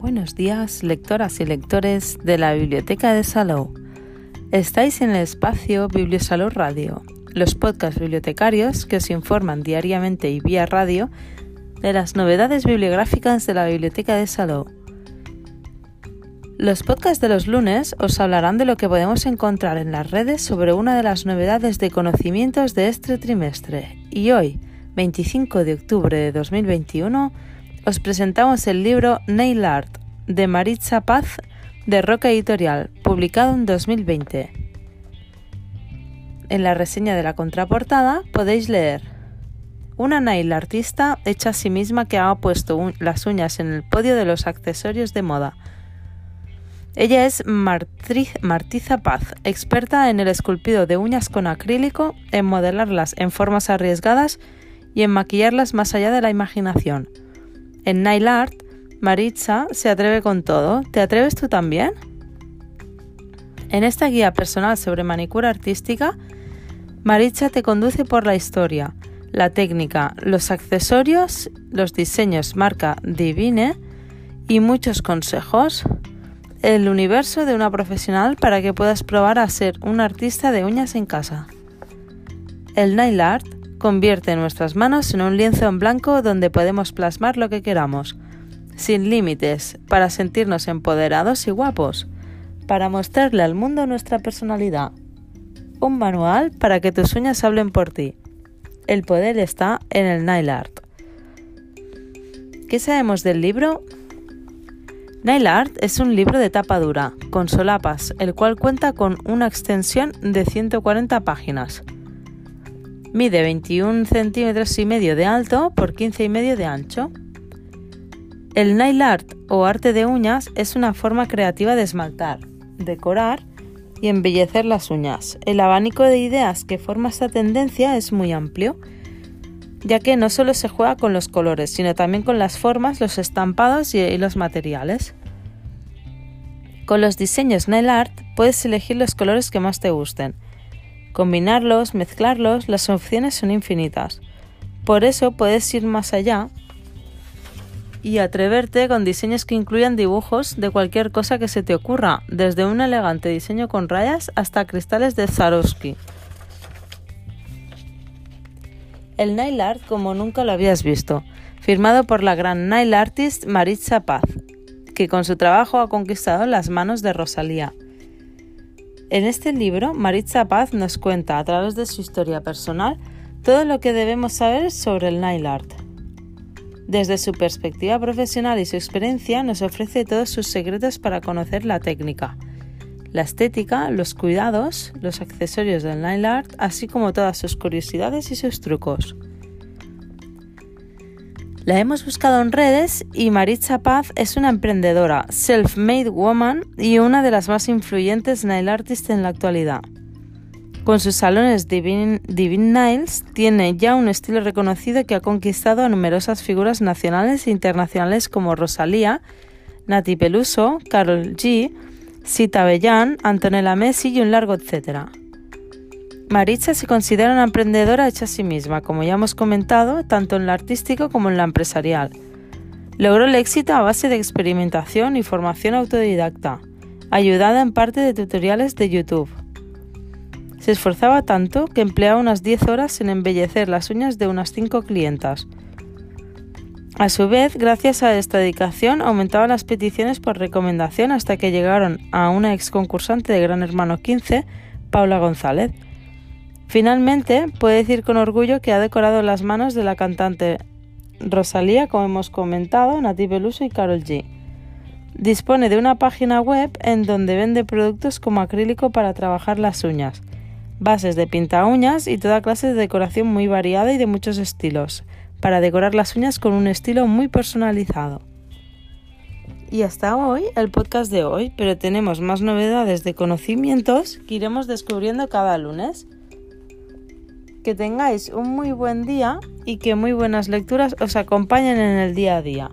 Buenos días, lectoras y lectores de la Biblioteca de Salou. Estáis en el espacio Bibliosalou Radio, los podcasts bibliotecarios que os informan diariamente y vía radio de las novedades bibliográficas de la Biblioteca de Salou. Los podcasts de los lunes os hablarán de lo que podemos encontrar en las redes sobre una de las novedades de conocimientos de este trimestre. Y hoy, 25 de octubre de 2021, os presentamos el libro Nail Art de Maritza Paz de Roca Editorial, publicado en 2020. En la reseña de la contraportada podéis leer una nail artista hecha a sí misma que ha puesto las uñas en el podio de los accesorios de moda. Ella es Martiza Paz, experta en el esculpido de uñas con acrílico, en modelarlas en formas arriesgadas y en maquillarlas más allá de la imaginación. En Nail Art, Maritza se atreve con todo. ¿Te atreves tú también? En esta guía personal sobre manicura artística, Maritza te conduce por la historia, la técnica, los accesorios, los diseños marca Divine y muchos consejos, el universo de una profesional para que puedas probar a ser un artista de uñas en casa. El nail art convierte nuestras manos en un lienzo en blanco donde podemos plasmar lo que queramos, sin límites, para sentirnos empoderados y guapos, para mostrarle al mundo nuestra personalidad. Un manual para que tus uñas hablen por ti. El poder está en el nail art. ¿Qué sabemos del libro? Nail Art es un libro de tapa dura, con solapas, el cual cuenta con una extensión de 140 páginas. Mide 21 centímetros y medio de alto por 15 y medio de ancho. El nail art o arte de uñas es una forma creativa de esmaltar, decorar y embellecer las uñas. El abanico de ideas que forma esta tendencia es muy amplio, ya que no solo se juega con los colores, sino también con las formas, los estampados y los materiales. Con los diseños nail art puedes elegir los colores que más te gusten Combinarlos, mezclarlos, las opciones son infinitas. Por eso puedes ir más allá y atreverte con diseños que incluyan dibujos de cualquier cosa que se te ocurra, desde un elegante diseño con rayas hasta cristales de Swarovski. El nail art como nunca lo habías visto, firmado por la gran nail artist Maritza Paz, que con su trabajo ha conquistado las manos de Rosalía. En este libro, Maritza Paz nos cuenta, a través de su historia personal, todo lo que debemos saber sobre el nail art. Desde su perspectiva profesional y su experiencia, nos ofrece todos sus secretos para conocer la técnica, la estética, los cuidados, los accesorios del nail art, así como todas sus curiosidades y sus trucos. La hemos buscado en redes y Maritza Paz es una emprendedora, self-made woman y una de las más influyentes nail artists en la actualidad. Con sus salones Divine, Divine, Nails tiene ya un estilo reconocido que ha conquistado a numerosas figuras nacionales e internacionales como Rosalía, Nati Peluso, Carol G, Sita Bellán, Antonella Messi y un largo etcétera. Maritza se considera una emprendedora hecha a sí misma, como ya hemos comentado, tanto en lo artístico como en lo empresarial. Logró el éxito a base de experimentación y formación autodidacta, ayudada en parte de tutoriales de YouTube. Se esforzaba tanto que empleaba unas 10 horas en embellecer las uñas de unas 5 clientas. A su vez, gracias a esta dedicación, aumentaban las peticiones por recomendación hasta que llegaron a una ex concursante de Gran Hermano 15, Paula González, Finalmente, puede decir con orgullo que ha decorado las manos de la cantante Rosalía, como hemos comentado, Nati Peluso y Carol G. Dispone de una página web en donde vende productos como acrílico para trabajar las uñas, bases de pinta uñas y toda clase de decoración muy variada y de muchos estilos, para decorar las uñas con un estilo muy personalizado. Y hasta hoy el podcast de hoy, pero tenemos más novedades de conocimientos que iremos descubriendo cada lunes. Que tengáis un muy buen día y que muy buenas lecturas os acompañen en el día a día.